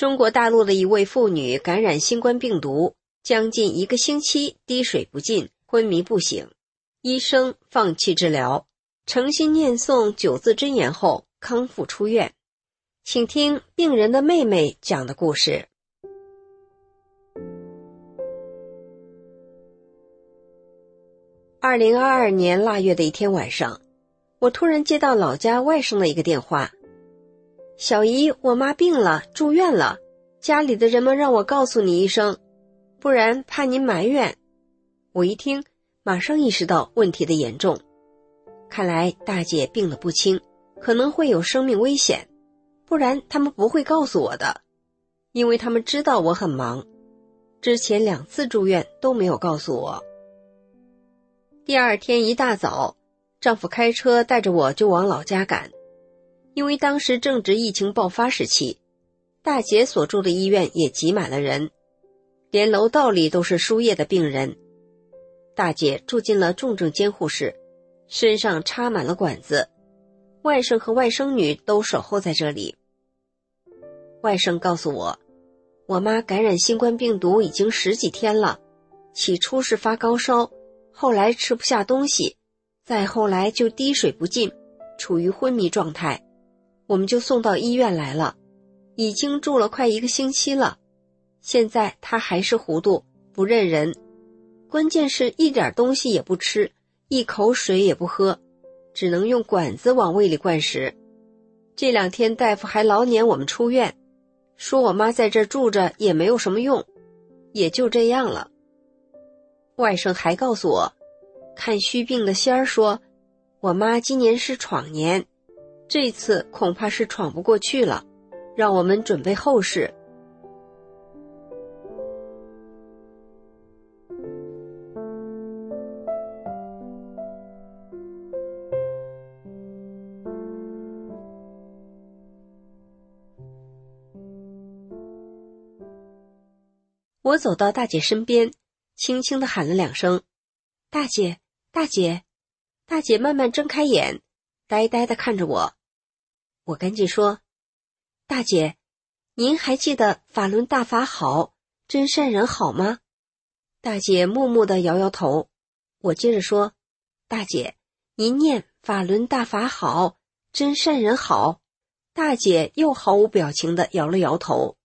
中国大陆的一位妇女感染新冠病毒，将近一个星期滴水不进，昏迷不醒，医生放弃治疗，诚心念诵九字真言后康复出院。请听病人的妹妹讲的故事。二零二二年腊月的一天晚上，我突然接到老家外甥的一个电话。小姨，我妈病了，住院了。家里的人们让我告诉你一声，不然怕您埋怨。我一听，马上意识到问题的严重。看来大姐病得不轻，可能会有生命危险，不然他们不会告诉我的，因为他们知道我很忙。之前两次住院都没有告诉我。第二天一大早，丈夫开车带着我就往老家赶。因为当时正值疫情爆发时期，大姐所住的医院也挤满了人，连楼道里都是输液的病人。大姐住进了重症监护室，身上插满了管子，外甥和外甥女都守候在这里。外甥告诉我，我妈感染新冠病毒已经十几天了，起初是发高烧，后来吃不下东西，再后来就滴水不进，处于昏迷状态。我们就送到医院来了，已经住了快一个星期了。现在他还是糊涂，不认人，关键是一点东西也不吃，一口水也不喝，只能用管子往胃里灌食。这两天大夫还老撵我们出院，说我妈在这住着也没有什么用，也就这样了。外甥还告诉我，看虚病的仙儿说，我妈今年是闯年。这次恐怕是闯不过去了，让我们准备后事。我走到大姐身边，轻轻的喊了两声：“大姐，大姐。”大姐慢慢睁开眼，呆呆的看着我。我赶紧说：“大姐，您还记得法轮大法好，真善人好吗？”大姐默默的摇摇头。我接着说：“大姐，您念法轮大法好，真善人好。”大姐又毫无表情的摇了摇头。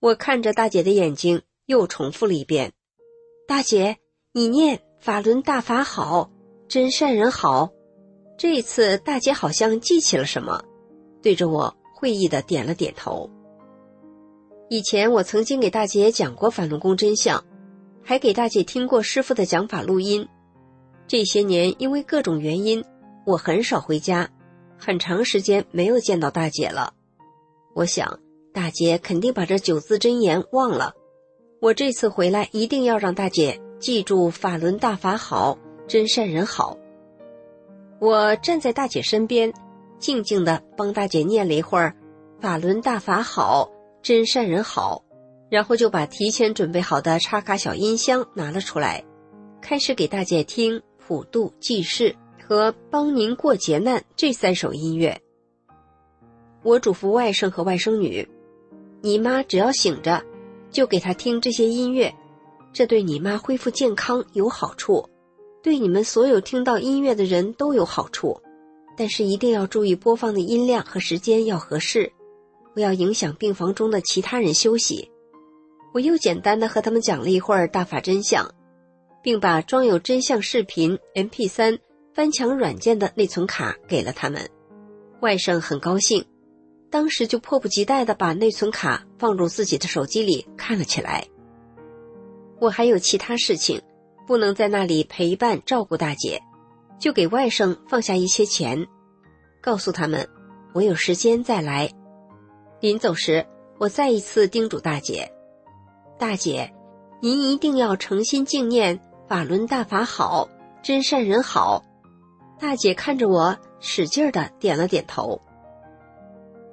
我看着大姐的眼睛，又重复了一遍：“大姐，你念法轮大法好，真善人好。”这一次大姐好像记起了什么。对着我会意的点了点头。以前我曾经给大姐讲过法轮功真相，还给大姐听过师傅的讲法录音。这些年因为各种原因，我很少回家，很长时间没有见到大姐了。我想大姐肯定把这九字真言忘了。我这次回来一定要让大姐记住法轮大法好，真善人好。我站在大姐身边。静静的帮大姐念了一会儿“法轮大法好，真善人好”，然后就把提前准备好的插卡小音箱拿了出来，开始给大姐听普度济世和帮您过劫难这三首音乐。我嘱咐外甥和外甥女：“你妈只要醒着，就给她听这些音乐，这对你妈恢复健康有好处，对你们所有听到音乐的人都有好处。”但是一定要注意播放的音量和时间要合适，不要影响病房中的其他人休息。我又简单的和他们讲了一会儿大法真相，并把装有真相视频 MP3 翻墙软件的内存卡给了他们。外甥很高兴，当时就迫不及待的把内存卡放入自己的手机里看了起来。我还有其他事情，不能在那里陪伴照顾大姐。就给外甥放下一些钱，告诉他们我有时间再来。临走时，我再一次叮嘱大姐：“大姐，您一定要诚心敬念法轮大法好，真善人好。”大姐看着我，使劲儿的点了点头。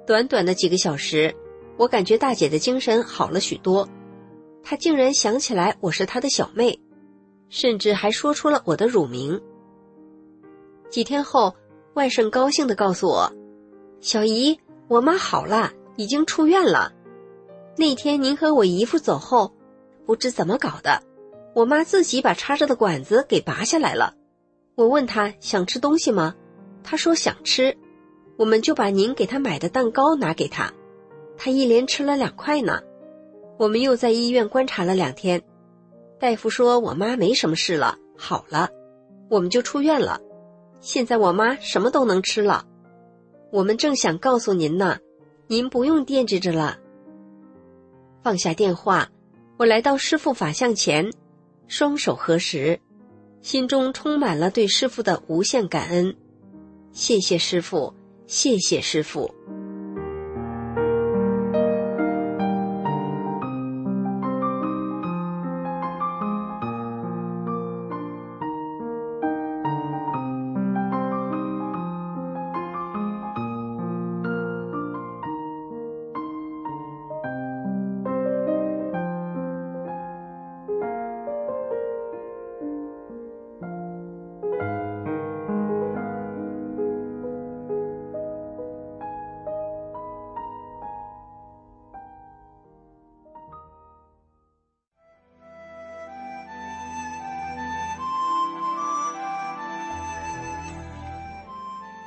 短短的几个小时，我感觉大姐的精神好了许多。她竟然想起来我是她的小妹，甚至还说出了我的乳名。几天后，外甥高兴的告诉我：“小姨，我妈好了，已经出院了。那天您和我姨夫走后，不知怎么搞的，我妈自己把插着的管子给拔下来了。”我问他想吃东西吗？他说想吃，我们就把您给他买的蛋糕拿给他，他一连吃了两块呢。我们又在医院观察了两天，大夫说我妈没什么事了，好了，我们就出院了。现在我妈什么都能吃了。我们正想告诉您呢，您不用惦记着了。放下电话，我来到师傅法像前，双手合十。心中充满了对师傅的无限感恩，谢谢师傅，谢谢师傅。